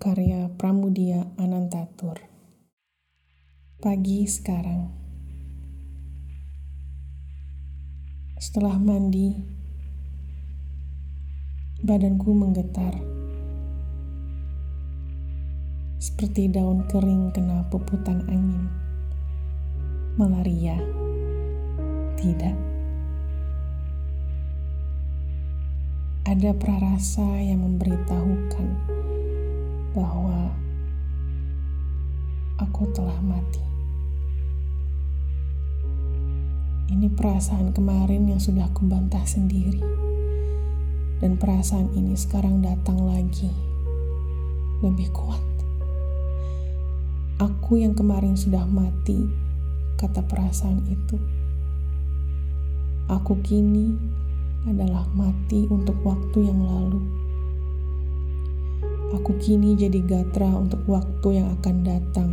karya Pramudia Anantatur. Pagi sekarang. Setelah mandi, badanku menggetar. Seperti daun kering kena puputan angin. Malaria. Tidak. Ada prarasa yang memberitahukan bahwa aku telah mati. Ini perasaan kemarin yang sudah kubantah sendiri. Dan perasaan ini sekarang datang lagi. Lebih kuat. Aku yang kemarin sudah mati, kata perasaan itu. Aku kini adalah mati untuk waktu yang lalu Aku kini jadi gatra untuk waktu yang akan datang.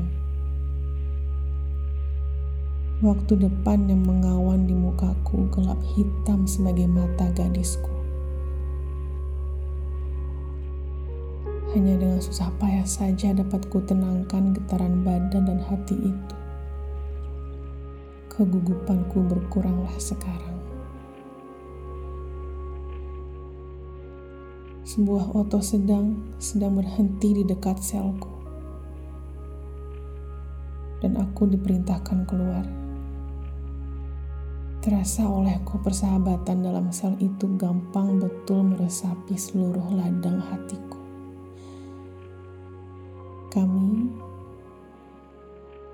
Waktu depan yang mengawan di mukaku gelap hitam sebagai mata gadisku. Hanya dengan susah payah saja dapat ku tenangkan getaran badan dan hati itu. Kegugupanku berkuranglah sekarang. Sebuah oto sedang sedang berhenti di dekat selku. Dan aku diperintahkan keluar. Terasa olehku persahabatan dalam sel itu gampang betul meresapi seluruh ladang hatiku. Kami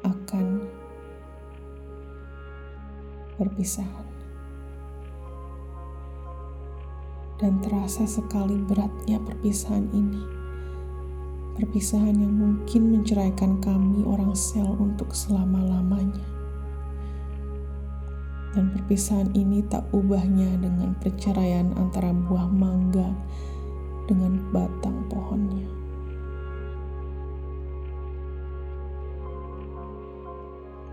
akan berpisah. Dan terasa sekali beratnya perpisahan ini. Perpisahan yang mungkin menceraikan kami orang sel untuk selama-lamanya. Dan perpisahan ini tak ubahnya dengan perceraian antara buah mangga dengan batang pohonnya.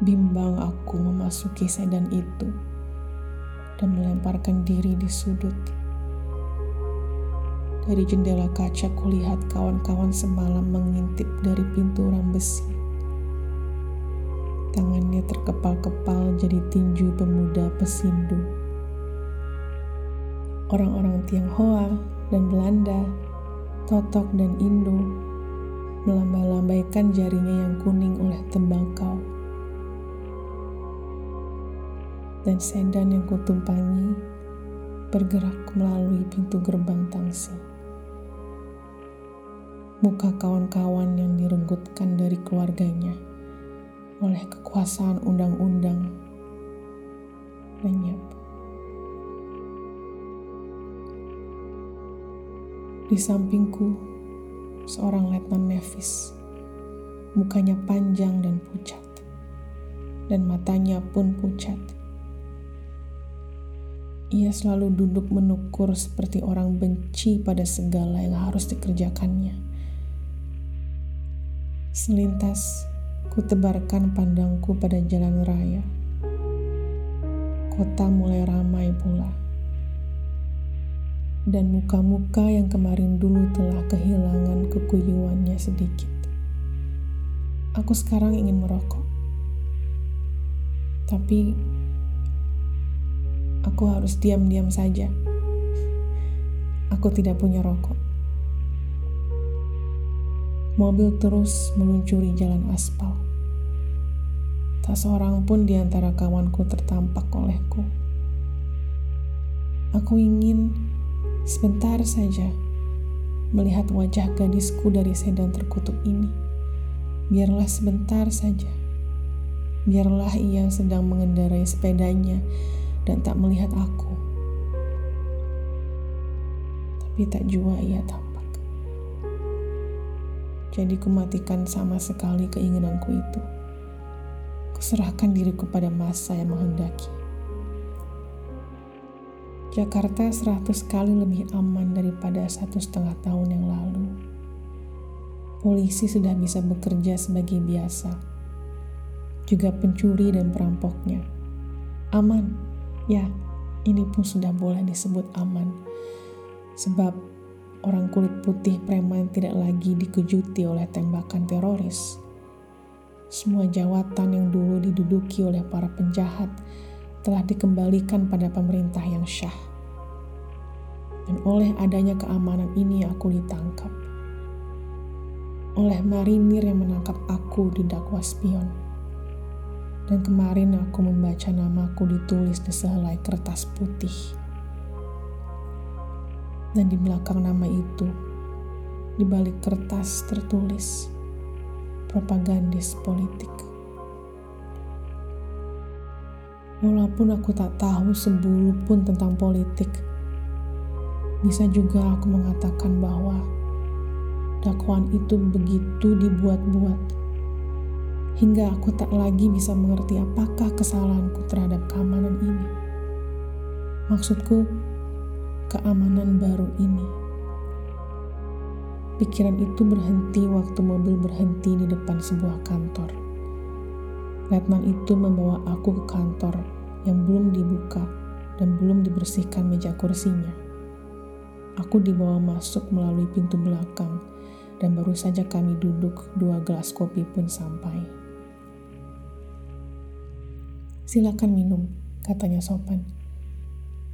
Bimbang aku memasuki sedan itu dan melemparkan diri di sudut dari jendela kaca kulihat kawan-kawan semalam mengintip dari pintu ram besi. Tangannya terkepal-kepal jadi tinju pemuda pesindu. Orang-orang Tionghoa dan Belanda, Totok dan Indo melambah-lambaikan jarinya yang kuning oleh tembakau. Dan sedan yang kutumpangi bergerak melalui pintu gerbang tangsi muka kawan-kawan yang direnggutkan dari keluarganya oleh kekuasaan undang-undang lenyap. Di sampingku, seorang letnan Nevis. Mukanya panjang dan pucat, dan matanya pun pucat. Ia selalu duduk menukur seperti orang benci pada segala yang harus dikerjakannya. Selintas, ku tebarkan pandangku pada jalan raya. Kota mulai ramai pula. Dan muka-muka yang kemarin dulu telah kehilangan kekuyuannya sedikit. Aku sekarang ingin merokok. Tapi aku harus diam-diam saja. Aku tidak punya rokok. Mobil terus meluncuri jalan aspal. Tak seorang pun di antara kawanku tertampak olehku. Aku ingin sebentar saja melihat wajah gadisku dari sedan terkutuk ini. Biarlah sebentar saja. Biarlah ia sedang mengendarai sepedanya dan tak melihat aku. Tapi tak jua ia tahu. Jadi kumatikan sama sekali keinginanku itu. Kuserahkan diriku pada masa yang menghendaki. Jakarta seratus kali lebih aman daripada satu setengah tahun yang lalu. Polisi sudah bisa bekerja sebagai biasa. Juga pencuri dan perampoknya. Aman, ya, ini pun sudah boleh disebut aman. Sebab orang kulit putih preman tidak lagi dikejuti oleh tembakan teroris. Semua jawatan yang dulu diduduki oleh para penjahat telah dikembalikan pada pemerintah yang syah. Dan oleh adanya keamanan ini aku ditangkap. Oleh marinir yang menangkap aku di dakwa spion. Dan kemarin aku membaca namaku ditulis di sehelai kertas putih dan di belakang nama itu, di balik kertas tertulis propagandis politik. Walaupun aku tak tahu sebulu pun tentang politik, bisa juga aku mengatakan bahwa dakwaan itu begitu dibuat-buat hingga aku tak lagi bisa mengerti apakah kesalahanku terhadap keamanan ini. Maksudku, keamanan baru ini. Pikiran itu berhenti waktu mobil berhenti di depan sebuah kantor. Letnan itu membawa aku ke kantor yang belum dibuka dan belum dibersihkan meja kursinya. Aku dibawa masuk melalui pintu belakang dan baru saja kami duduk dua gelas kopi pun sampai. Silakan minum, katanya sopan.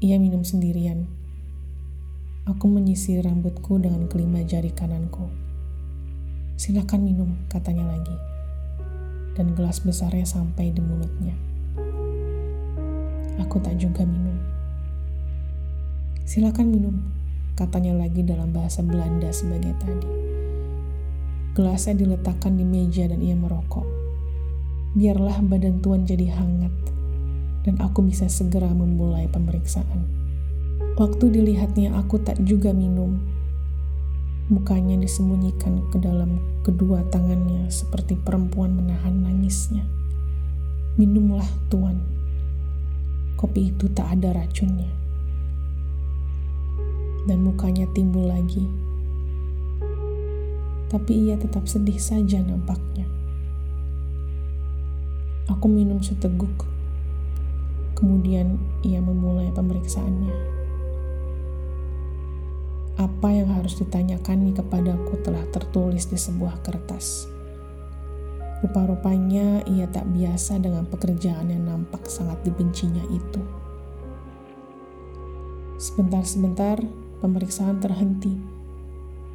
Ia minum sendirian Aku menyisir rambutku dengan kelima jari kananku. Silakan minum, katanya lagi. Dan gelas besarnya sampai di mulutnya. Aku tak juga minum. Silakan minum, katanya lagi dalam bahasa Belanda sebagai tadi. Gelasnya diletakkan di meja dan ia merokok. Biarlah badan tuan jadi hangat dan aku bisa segera memulai pemeriksaan. Waktu dilihatnya aku tak juga minum. Mukanya disembunyikan ke dalam kedua tangannya seperti perempuan menahan nangisnya. Minumlah tuan. Kopi itu tak ada racunnya. Dan mukanya timbul lagi. Tapi ia tetap sedih saja nampaknya. Aku minum seteguk. Kemudian ia memulai pemeriksaannya. Apa yang harus ditanyakan kepadaku telah tertulis di sebuah kertas. Rupa-rupanya ia tak biasa dengan pekerjaan yang nampak sangat dibencinya itu. Sebentar-sebentar pemeriksaan terhenti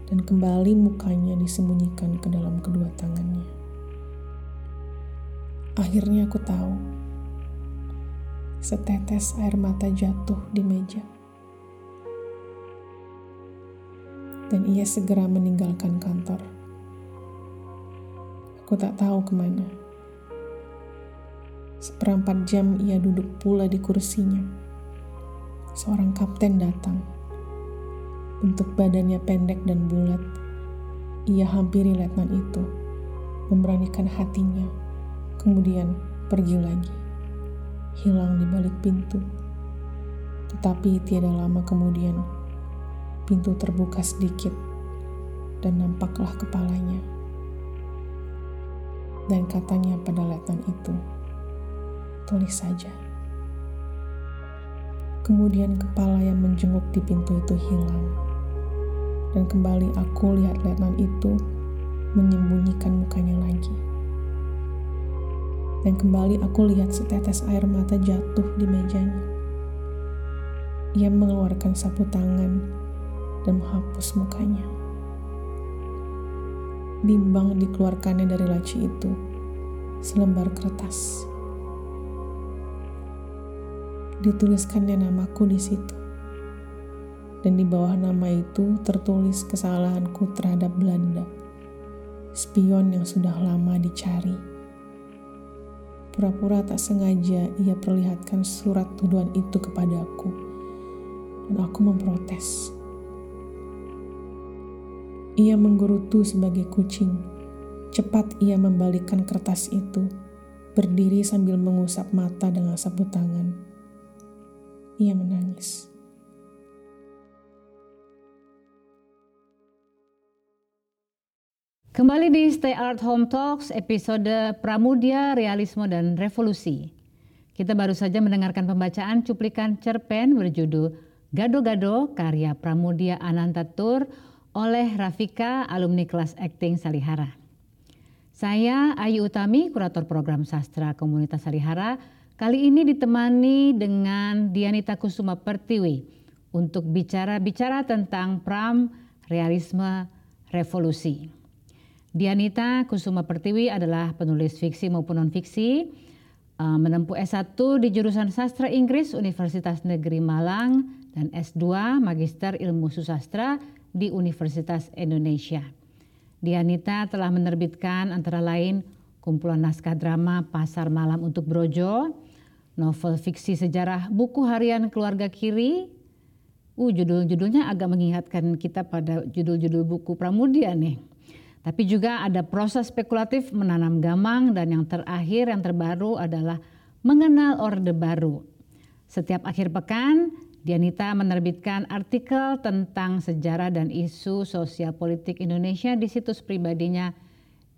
dan kembali mukanya disembunyikan ke dalam kedua tangannya. Akhirnya aku tahu. Setetes air mata jatuh di meja. Dan ia segera meninggalkan kantor. Aku tak tahu ke mana. Seperempat jam ia duduk pula di kursinya. Seorang kapten datang. Bentuk badannya pendek dan bulat. Ia hampiri letnan itu, memberanikan hatinya, kemudian pergi lagi, hilang di balik pintu. Tetapi tiada lama kemudian Pintu terbuka sedikit dan nampaklah kepalanya. Dan katanya pada letnan itu, tulis saja. Kemudian kepala yang menjenguk di pintu itu hilang. Dan kembali aku lihat letnan itu menyembunyikan mukanya lagi. Dan kembali aku lihat setetes air mata jatuh di mejanya. Ia mengeluarkan sapu tangan dan menghapus mukanya. Bimbang dikeluarkannya dari laci itu, selembar kertas. Dituliskannya namaku di situ. Dan di bawah nama itu tertulis kesalahanku terhadap Belanda. Spion yang sudah lama dicari. Pura-pura tak sengaja ia perlihatkan surat tuduhan itu kepadaku. Dan aku memprotes ia menggerutu sebagai kucing. Cepat ia membalikkan kertas itu, berdiri sambil mengusap mata dengan sapu tangan. Ia menangis. Kembali di Stay Art Home Talks episode Pramudia, Realisme dan Revolusi. Kita baru saja mendengarkan pembacaan cuplikan cerpen berjudul Gado-Gado karya Pramudia Anantatur oleh Rafika, alumni kelas acting Salihara. Saya Ayu Utami, kurator program sastra komunitas Salihara. Kali ini ditemani dengan Dianita Kusuma Pertiwi untuk bicara-bicara tentang pram, realisme, revolusi. Dianita Kusuma Pertiwi adalah penulis fiksi maupun non-fiksi, uh, menempuh S1 di jurusan Sastra Inggris Universitas Negeri Malang dan S2 Magister Ilmu Susastra di Universitas Indonesia. Dianita telah menerbitkan antara lain kumpulan naskah drama Pasar Malam untuk Brojo, novel fiksi sejarah buku harian keluarga kiri. Uh, judul-judulnya agak mengingatkan kita pada judul-judul buku Pramudia nih tapi juga ada proses spekulatif menanam gamang dan yang terakhir yang terbaru adalah mengenal Orde Baru. Setiap akhir pekan, Dianita menerbitkan artikel tentang sejarah dan isu sosial politik Indonesia di situs pribadinya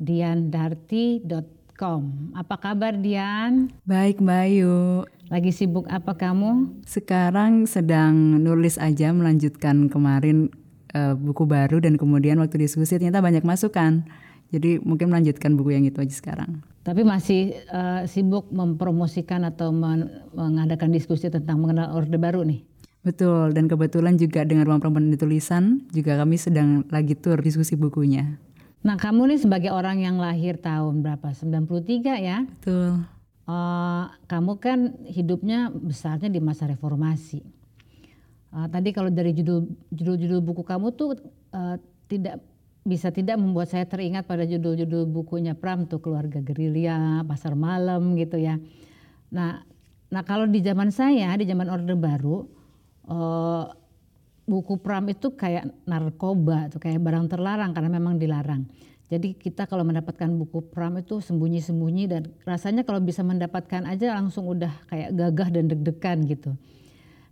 diandarti.com. Apa kabar Dian? Baik Mbak Ayu. Lagi sibuk apa kamu? Sekarang sedang nulis aja melanjutkan kemarin uh, buku baru dan kemudian waktu diskusi ternyata banyak masukan. Jadi mungkin melanjutkan buku yang itu aja sekarang. Tapi masih uh, sibuk mempromosikan atau men mengadakan diskusi tentang mengenal Orde Baru nih? Betul, dan kebetulan juga dengan ruang perempuan di tulisan juga kami sedang lagi tur diskusi bukunya. Nah kamu nih sebagai orang yang lahir tahun berapa? 93 ya? Betul. Uh, kamu kan hidupnya besarnya di masa reformasi Uh, tadi kalau dari judul judul-judul buku kamu tuh uh, tidak bisa tidak membuat saya teringat pada judul-judul bukunya Pram tuh keluarga gerilya, pasar malam gitu ya. Nah, nah kalau di zaman saya di zaman Orde Baru uh, buku Pram itu kayak narkoba tuh kayak barang terlarang karena memang dilarang. Jadi kita kalau mendapatkan buku Pram itu sembunyi-sembunyi dan rasanya kalau bisa mendapatkan aja langsung udah kayak gagah dan deg-degan gitu.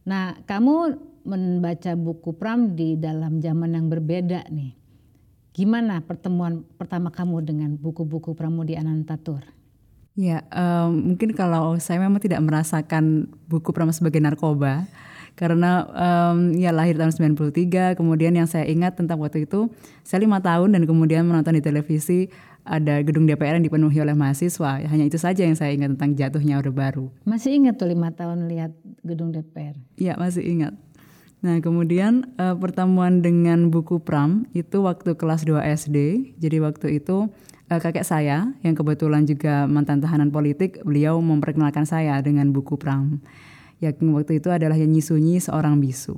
Nah, kamu membaca buku Pram di dalam zaman yang berbeda nih. Gimana pertemuan pertama kamu dengan buku-buku Pramudi Anantatur? Ya, um, mungkin kalau saya memang tidak merasakan buku Pram sebagai narkoba, karena um, ya lahir tahun 93, kemudian yang saya ingat tentang waktu itu, saya lima tahun dan kemudian menonton di televisi ada gedung DPR yang dipenuhi oleh mahasiswa. Hanya itu saja yang saya ingat tentang jatuhnya Orde Baru. Masih ingat tuh lima tahun lihat gedung DPR? Iya masih ingat. Nah, kemudian uh, pertemuan dengan buku Pram itu waktu kelas 2 SD. Jadi waktu itu uh, kakek saya yang kebetulan juga mantan tahanan politik, beliau memperkenalkan saya dengan buku Pram. Yang waktu itu adalah Yanyi Sunyi Seorang Bisu.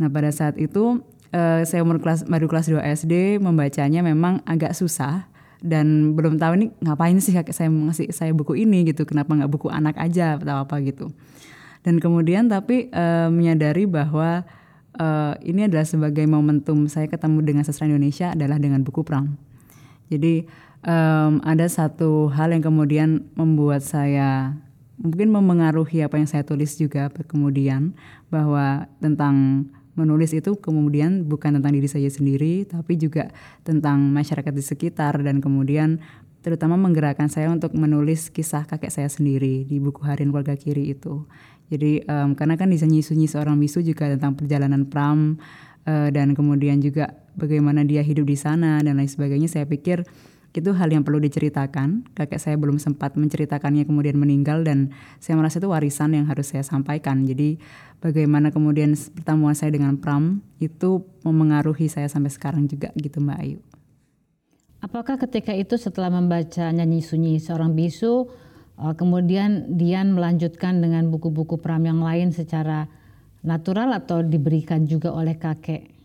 Nah, pada saat itu uh, saya umur kelas baru kelas 2 SD membacanya memang agak susah dan belum tahu ini ngapain sih saya ngasih saya buku ini gitu. Kenapa nggak buku anak aja atau apa gitu dan kemudian tapi uh, menyadari bahwa uh, ini adalah sebagai momentum saya ketemu dengan sastra Indonesia adalah dengan buku Pram. Jadi um, ada satu hal yang kemudian membuat saya mungkin memengaruhi apa yang saya tulis juga kemudian bahwa tentang menulis itu kemudian bukan tentang diri saya sendiri tapi juga tentang masyarakat di sekitar dan kemudian terutama menggerakkan saya untuk menulis kisah kakek saya sendiri di buku harian keluarga kiri itu jadi um, karena kan di sunyi seorang bisu juga tentang perjalanan Pram uh, dan kemudian juga bagaimana dia hidup di sana dan lain sebagainya. Saya pikir itu hal yang perlu diceritakan. Kakek saya belum sempat menceritakannya kemudian meninggal dan saya merasa itu warisan yang harus saya sampaikan. Jadi bagaimana kemudian pertemuan saya dengan Pram itu memengaruhi saya sampai sekarang juga gitu Mbak Ayu. Apakah ketika itu setelah membaca nyanyi sunyi seorang bisu Uh, kemudian Dian melanjutkan dengan buku-buku Pram yang lain secara natural atau diberikan juga oleh kakek?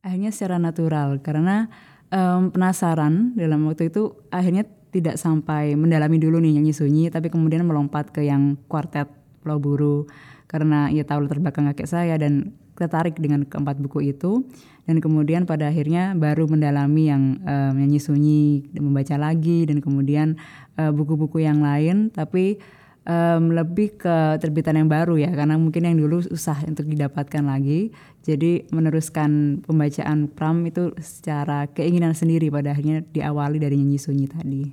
Akhirnya secara natural karena um, penasaran dalam waktu itu akhirnya tidak sampai mendalami dulu nih nyanyi sunyi tapi kemudian melompat ke yang kuartet Pulau Buru karena ia tahu latar belakang kakek saya dan tertarik dengan keempat buku itu. Dan kemudian pada akhirnya baru mendalami yang um, nyanyi sunyi membaca lagi dan kemudian buku-buku uh, yang lain. Tapi um, lebih ke terbitan yang baru ya karena mungkin yang dulu susah untuk didapatkan lagi jadi meneruskan pembacaan Pram itu secara keinginan sendiri pada akhirnya diawali dari nyanyi sunyi tadi.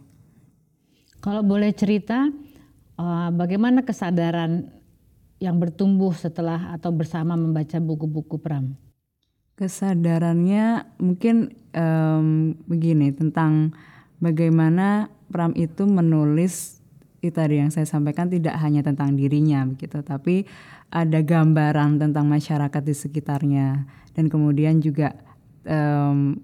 Kalau boleh cerita uh, bagaimana kesadaran yang bertumbuh setelah atau bersama membaca buku-buku Pram? Kesadarannya mungkin um, begini tentang bagaimana Pram itu menulis itu tadi yang saya sampaikan tidak hanya tentang dirinya begitu, tapi ada gambaran tentang masyarakat di sekitarnya. Dan kemudian juga um,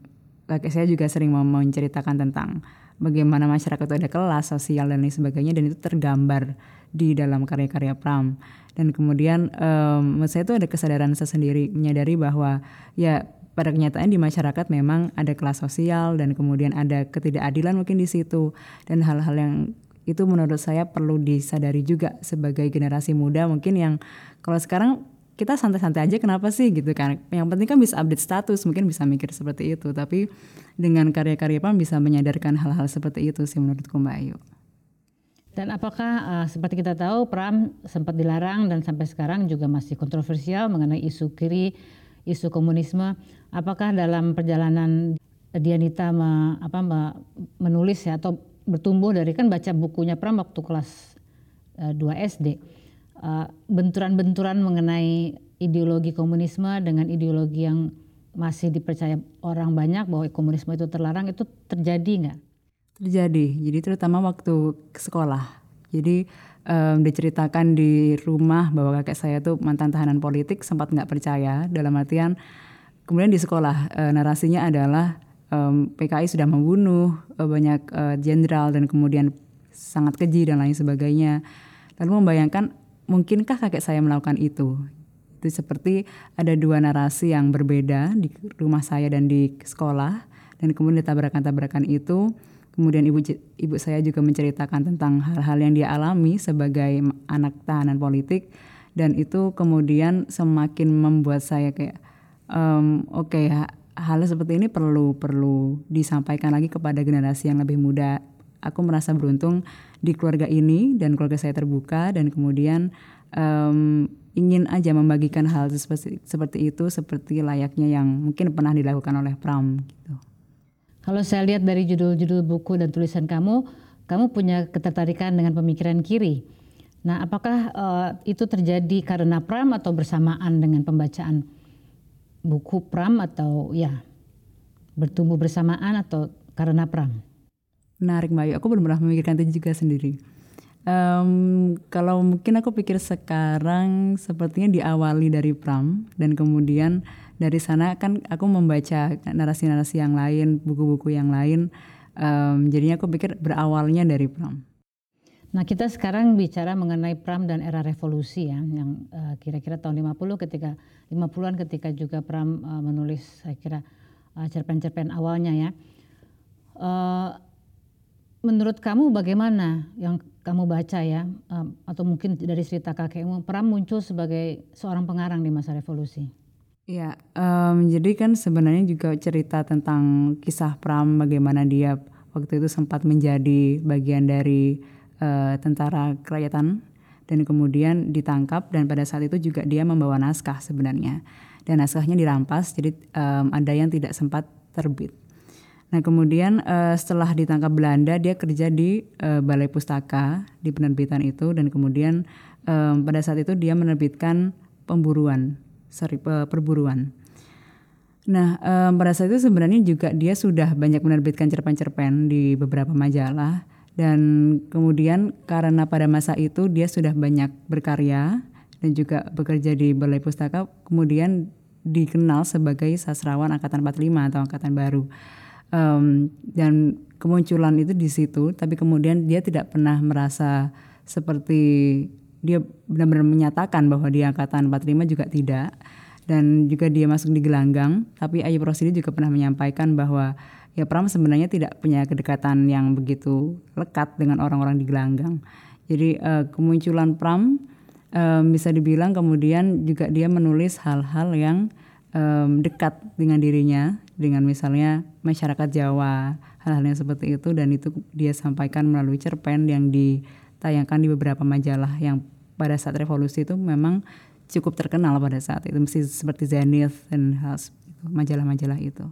saya juga sering mau menceritakan tentang bagaimana masyarakat itu ada kelas sosial dan lain sebagainya dan itu tergambar di dalam karya-karya Pram. Dan kemudian um, menurut saya itu ada kesadaran saya sendiri menyadari bahwa ya pada kenyataan di masyarakat memang ada kelas sosial dan kemudian ada ketidakadilan mungkin di situ dan hal-hal yang itu menurut saya perlu disadari juga sebagai generasi muda mungkin yang kalau sekarang kita santai-santai aja kenapa sih gitu kan? Yang penting kan bisa update status mungkin bisa mikir seperti itu. Tapi dengan karya-karya Pam bisa menyadarkan hal-hal seperti itu sih menurutku Mbak Ayu. Dan apakah uh, seperti kita tahu Pram sempat dilarang dan sampai sekarang juga masih kontroversial mengenai isu kiri, isu komunisme. Apakah dalam perjalanan Dianita me, apa, me, menulis ya atau bertumbuh dari kan baca bukunya Pram waktu kelas uh, 2 SD. Benturan-benturan mengenai ideologi komunisme dengan ideologi yang masih dipercaya orang banyak bahwa komunisme itu terlarang itu terjadi nggak? Terjadi. Jadi terutama waktu ke sekolah. Jadi um, diceritakan di rumah bahwa kakek saya tuh mantan tahanan politik sempat nggak percaya dalam artian kemudian di sekolah uh, narasinya adalah um, PKI sudah membunuh uh, banyak jenderal uh, dan kemudian sangat keji dan lain sebagainya. Lalu membayangkan mungkinkah kakek saya melakukan itu? Itu seperti ada dua narasi yang berbeda di rumah saya dan di sekolah dan kemudian tabrakan-tabrakan itu kemudian ibu ibu saya juga menceritakan tentang hal-hal yang dia alami sebagai anak tahanan politik dan itu kemudian semakin membuat saya kayak um, oke okay, hal seperti ini perlu perlu disampaikan lagi kepada generasi yang lebih muda. Aku merasa beruntung di keluarga ini dan keluarga saya terbuka dan kemudian um, ingin aja membagikan hal seperti seperti itu seperti layaknya yang mungkin pernah dilakukan oleh Pram gitu. Kalau saya lihat dari judul-judul buku dan tulisan kamu, kamu punya ketertarikan dengan pemikiran kiri. Nah, apakah uh, itu terjadi karena Pram atau bersamaan dengan pembacaan buku Pram atau ya bertumbuh bersamaan atau karena Pram? Menarik Mbak Ayu, aku benar-benar memikirkan itu juga sendiri. Um, kalau mungkin aku pikir sekarang sepertinya diawali dari Pram dan kemudian dari sana kan aku membaca narasi-narasi yang lain, buku-buku yang lain. Um, jadinya aku pikir berawalnya dari Pram. Nah kita sekarang bicara mengenai Pram dan era revolusi ya, yang uh, kira-kira tahun 50 ketika 50-an ketika juga Pram uh, menulis saya kira uh, cerpen-cerpen awalnya ya. Uh, menurut kamu bagaimana yang kamu baca ya, uh, atau mungkin dari cerita kakekmu, Pram muncul sebagai seorang pengarang di masa revolusi? Ya, um, jadi kan sebenarnya juga cerita tentang kisah Pram bagaimana dia waktu itu sempat menjadi bagian dari uh, tentara kerajaan dan kemudian ditangkap dan pada saat itu juga dia membawa naskah sebenarnya dan naskahnya dirampas jadi um, ada yang tidak sempat terbit. Nah kemudian uh, setelah ditangkap Belanda dia kerja di uh, Balai Pustaka di penerbitan itu dan kemudian um, pada saat itu dia menerbitkan pemburuan, sorry perburuan. Nah um, pada saat itu sebenarnya juga dia sudah banyak menerbitkan cerpen-cerpen di beberapa majalah dan kemudian karena pada masa itu dia sudah banyak berkarya dan juga bekerja di Balai Pustaka kemudian dikenal sebagai sastrawan angkatan 45 atau angkatan baru. Um, dan kemunculan itu di situ tapi kemudian dia tidak pernah merasa seperti dia benar-benar menyatakan bahwa dia angkatan 45 juga tidak. Dan juga dia masuk di gelanggang tapi Ayub Rosidi juga pernah menyampaikan bahwa ya Pram sebenarnya tidak punya kedekatan yang begitu lekat dengan orang-orang di gelanggang. Jadi uh, kemunculan Pram uh, bisa dibilang kemudian juga dia menulis hal-hal yang um, dekat dengan dirinya dengan misalnya masyarakat Jawa hal-hal yang seperti itu dan itu dia sampaikan melalui cerpen yang ditayangkan di beberapa majalah yang pada saat revolusi itu memang cukup terkenal pada saat itu mesti seperti Zenith dan majalah-majalah itu.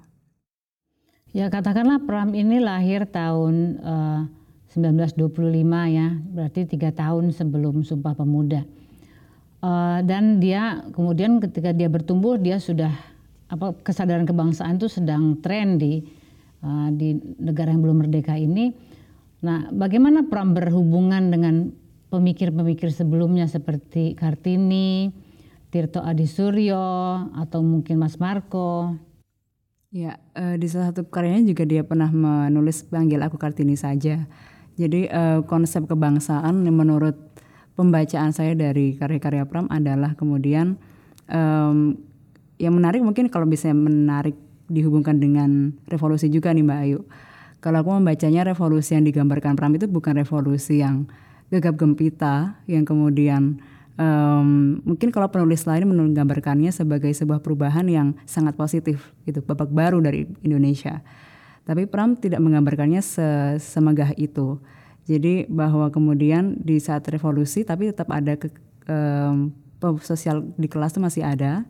Ya katakanlah Pram ini lahir tahun uh, 1925 ya, berarti tiga tahun sebelum Sumpah Pemuda. Uh, dan dia kemudian ketika dia bertumbuh dia sudah apa kesadaran kebangsaan itu sedang tren di uh, di negara yang belum merdeka ini. Nah, bagaimana Pram berhubungan dengan pemikir-pemikir sebelumnya seperti Kartini, Tirto Adi Suryo atau mungkin Mas Marco? Ya, uh, di salah satu karyanya juga dia pernah menulis panggil aku Kartini saja. Jadi uh, konsep kebangsaan menurut pembacaan saya dari karya-karya Pram adalah kemudian um, yang menarik mungkin kalau bisa menarik dihubungkan dengan revolusi juga nih Mbak Ayu. Kalau aku membacanya revolusi yang digambarkan Pram itu bukan revolusi yang gegap gempita yang kemudian um, mungkin kalau penulis lain menggambarkannya sebagai sebuah perubahan yang sangat positif gitu babak baru dari Indonesia. Tapi Pram tidak menggambarkannya se semegah itu. Jadi bahwa kemudian di saat revolusi tapi tetap ada ke, um, sosial di kelas itu masih ada.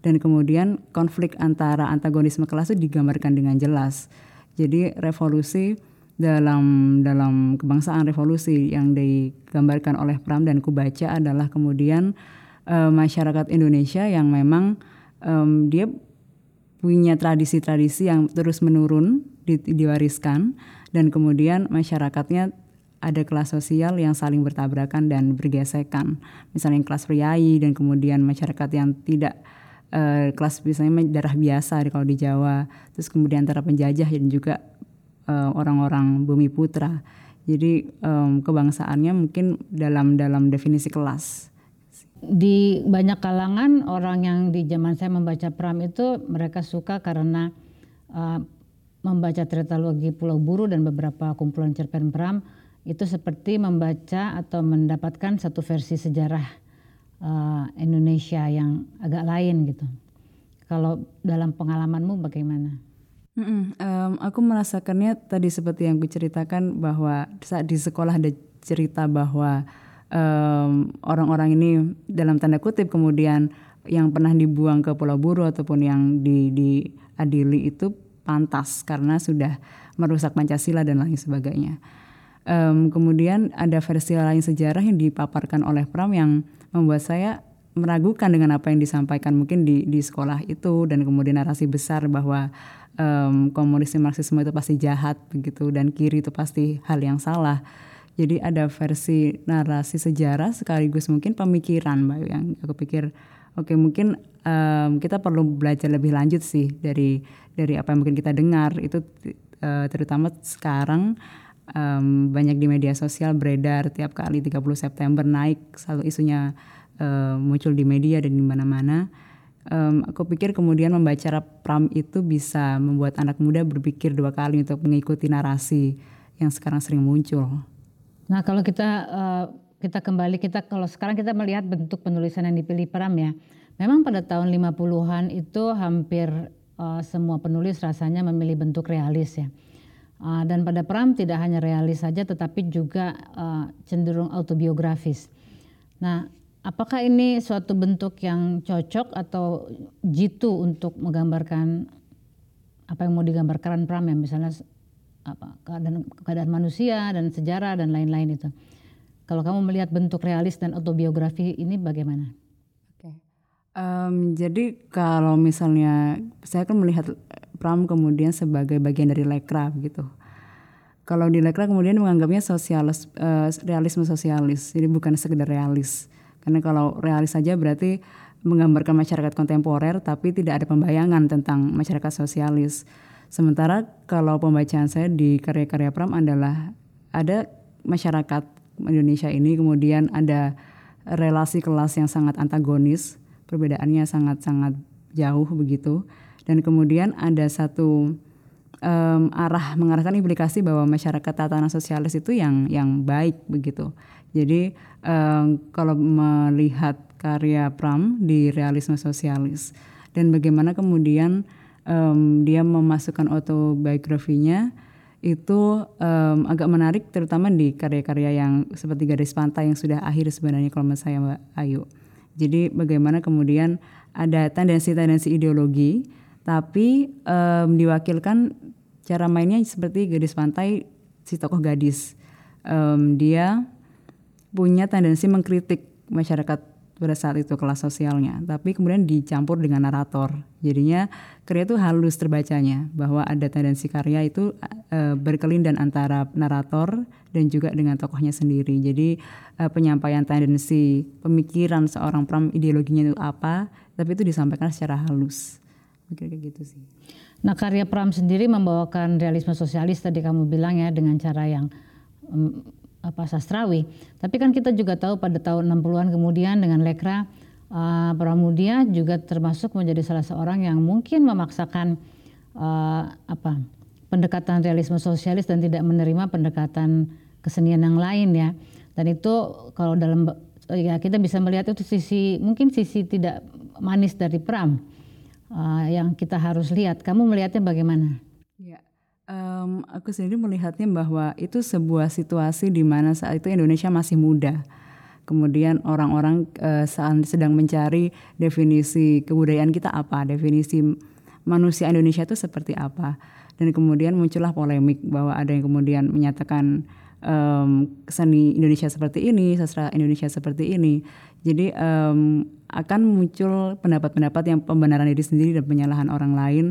Dan kemudian konflik antara antagonisme kelas itu digambarkan dengan jelas. Jadi revolusi dalam dalam kebangsaan revolusi yang digambarkan oleh Pram dan kubaca adalah kemudian uh, masyarakat Indonesia yang memang um, dia punya tradisi-tradisi yang terus menurun di, diwariskan dan kemudian masyarakatnya ada kelas sosial yang saling bertabrakan dan bergesekan. Misalnya kelas priai dan kemudian masyarakat yang tidak uh, kelas misalnya darah biasa kalau di Jawa. Terus kemudian antara penjajah dan juga uh, orang-orang bumi putra. Jadi um, kebangsaannya mungkin dalam dalam definisi kelas. Di banyak kalangan orang yang di zaman saya membaca Pram itu mereka suka karena uh, membaca tritalogi Pulau Buru dan beberapa kumpulan cerpen Pram itu seperti membaca atau mendapatkan satu versi sejarah uh, Indonesia yang agak lain gitu. Kalau dalam pengalamanmu bagaimana? Mm um, aku merasakannya tadi seperti yang kuceritakan bahwa saat di sekolah ada cerita bahwa orang orang-orang ini dalam tanda kutip kemudian yang pernah dibuang ke Pulau Buru ataupun yang di diadili itu pantas karena sudah merusak Pancasila dan lain sebagainya. Um, kemudian ada versi lain sejarah yang dipaparkan oleh Pram yang membuat saya meragukan dengan apa yang disampaikan mungkin di di sekolah itu dan kemudian narasi besar bahwa um, komunisme marxisme itu pasti jahat begitu dan kiri itu pasti hal yang salah. Jadi ada versi narasi sejarah sekaligus mungkin pemikiran Mbak yang aku pikir oke okay, mungkin um, kita perlu belajar lebih lanjut sih dari dari apa yang mungkin kita dengar itu uh, terutama sekarang um, banyak di media sosial beredar tiap kali 30 September naik selalu isunya uh, muncul di media dan di mana-mana um, aku pikir kemudian membaca Pram itu bisa membuat anak muda berpikir dua kali untuk mengikuti narasi yang sekarang sering muncul. Nah kalau kita uh, kita kembali kita kalau sekarang kita melihat bentuk penulisan yang dipilih Pram ya, memang pada tahun 50-an itu hampir uh, semua penulis rasanya memilih bentuk realis ya. Uh, dan pada Pram tidak hanya realis saja tetapi juga uh, cenderung autobiografis. Nah, apakah ini suatu bentuk yang cocok atau jitu untuk menggambarkan apa yang mau digambarkan Pram ya misalnya apa keadaan keadaan manusia dan sejarah dan lain-lain itu. Kalau kamu melihat bentuk realis dan autobiografi ini bagaimana? Oke. Okay. Um, jadi kalau misalnya saya kan melihat Pram kemudian sebagai bagian dari lekra gitu. Kalau di lekra kemudian menganggapnya sosialis uh, realisme sosialis. Jadi bukan sekedar realis karena kalau realis saja berarti menggambarkan masyarakat kontemporer tapi tidak ada pembayangan tentang masyarakat sosialis. Sementara kalau pembacaan saya di karya-karya Pram adalah ada masyarakat Indonesia ini kemudian ada relasi kelas yang sangat antagonis, perbedaannya sangat-sangat jauh begitu. Dan kemudian ada satu um, arah mengarahkan implikasi bahwa masyarakat tatanan sosialis itu yang yang baik begitu. Jadi um, kalau melihat karya Pram di realisme sosialis dan bagaimana kemudian um, dia memasukkan autobiografinya itu um, agak menarik terutama di karya-karya yang seperti garis pantai yang sudah akhir sebenarnya kalau menurut saya Mbak Ayu. Jadi bagaimana kemudian ada tendensi-tendensi ideologi tapi um, diwakilkan cara mainnya seperti gadis pantai si tokoh gadis. Um, dia punya tendensi mengkritik masyarakat pada saat itu kelas sosialnya, tapi kemudian dicampur dengan narator. Jadinya karya itu halus terbacanya bahwa ada tendensi karya itu e, berkelindan antara narator dan juga dengan tokohnya sendiri. Jadi e, penyampaian tendensi pemikiran seorang pram ideologinya itu apa, tapi itu disampaikan secara halus. Mungkin kayak gitu sih. Nah karya Pram sendiri membawakan realisme sosialis tadi kamu bilang ya dengan cara yang apa sastrawi. Tapi kan kita juga tahu pada tahun 60-an kemudian dengan Lekra uh, Pramudia juga termasuk menjadi salah seorang yang mungkin memaksakan uh, apa pendekatan realisme sosialis dan tidak menerima pendekatan kesenian yang lain ya. Dan itu kalau dalam ya kita bisa melihat itu sisi mungkin sisi tidak manis dari Pram uh, yang kita harus lihat. Kamu melihatnya bagaimana? Um, aku sendiri melihatnya bahwa itu sebuah situasi di mana saat itu Indonesia masih muda. Kemudian orang-orang uh, saat sedang mencari definisi kebudayaan kita apa, definisi manusia Indonesia itu seperti apa. Dan kemudian muncullah polemik bahwa ada yang kemudian menyatakan um, seni Indonesia seperti ini, sastra Indonesia seperti ini. Jadi um, akan muncul pendapat-pendapat yang pembenaran diri sendiri dan penyalahan orang lain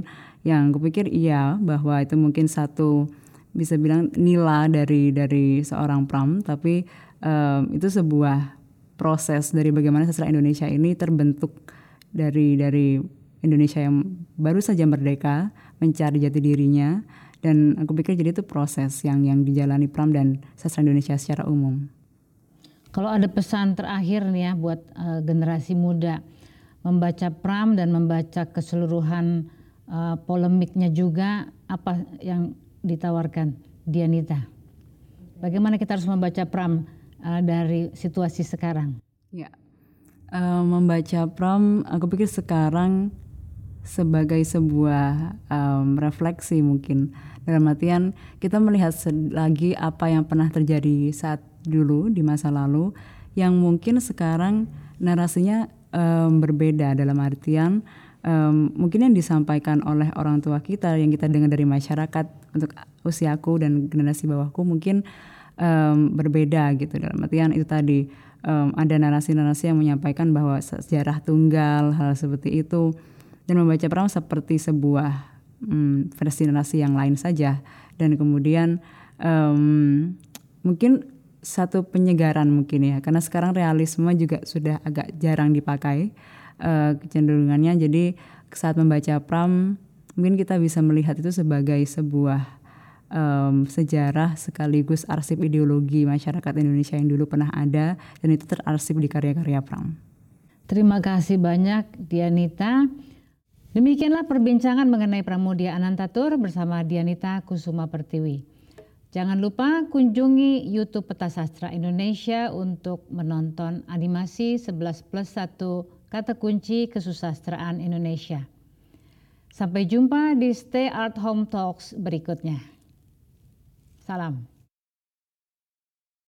yang kupikir iya bahwa itu mungkin satu bisa bilang nila dari dari seorang pram tapi um, itu sebuah proses dari bagaimana sastra Indonesia ini terbentuk dari dari Indonesia yang baru saja merdeka mencari jati dirinya dan aku pikir jadi itu proses yang yang dijalani Pram dan sastra Indonesia secara umum. Kalau ada pesan terakhir nih ya buat uh, generasi muda membaca Pram dan membaca keseluruhan uh, polemiknya juga apa yang ditawarkan Dianita. Bagaimana kita harus membaca Pram uh, dari situasi sekarang? Ya, uh, membaca Pram, aku pikir sekarang sebagai sebuah um, refleksi mungkin dalam artian kita melihat lagi apa yang pernah terjadi saat dulu di masa lalu yang mungkin sekarang narasinya um, berbeda dalam artian um, mungkin yang disampaikan oleh orang tua kita yang kita dengar dari masyarakat untuk usiaku dan generasi bawahku mungkin um, berbeda gitu. Dalam artian itu tadi um, ada narasi-narasi yang menyampaikan bahwa sejarah tunggal hal seperti itu dan membaca perang seperti sebuah um, versi narasi yang lain saja. Dan kemudian um, mungkin satu penyegaran mungkin ya karena sekarang realisme juga sudah agak jarang dipakai uh, kecenderungannya. Jadi saat membaca Pram mungkin kita bisa melihat itu sebagai sebuah um, sejarah sekaligus arsip ideologi masyarakat Indonesia yang dulu pernah ada dan itu terarsip di karya-karya Pram. Terima kasih banyak Dianita. Demikianlah perbincangan mengenai Pramudia Anantatur bersama Dianita Kusuma Pertiwi. Jangan lupa kunjungi YouTube Peta Sastra Indonesia untuk menonton animasi 11 plus 1 kata kunci kesusastraan Indonesia. Sampai jumpa di Stay Art Home Talks berikutnya. Salam.